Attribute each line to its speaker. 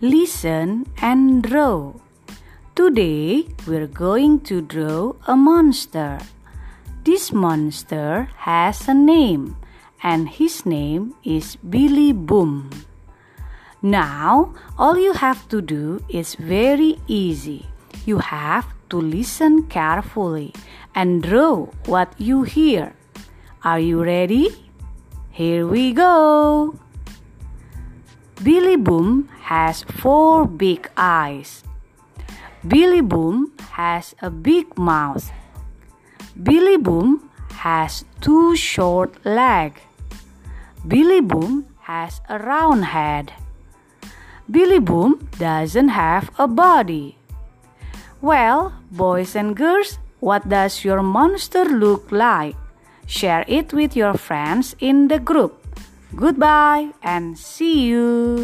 Speaker 1: listen and draw. Today we're going to draw a monster. This monster has a name and his name is Billy Boom. Now, all you have to do is very easy. You have to listen carefully and draw what you hear. Are you ready? Here we go. Billy Boom has four big eyes. Billy Boom has a big mouth. Billy Boom has two short legs. Billy Boom has a round head. Billy Boom doesn't have a body. Well, boys and girls, what does your monster look like? Share it with your friends in the group. Goodbye and see you.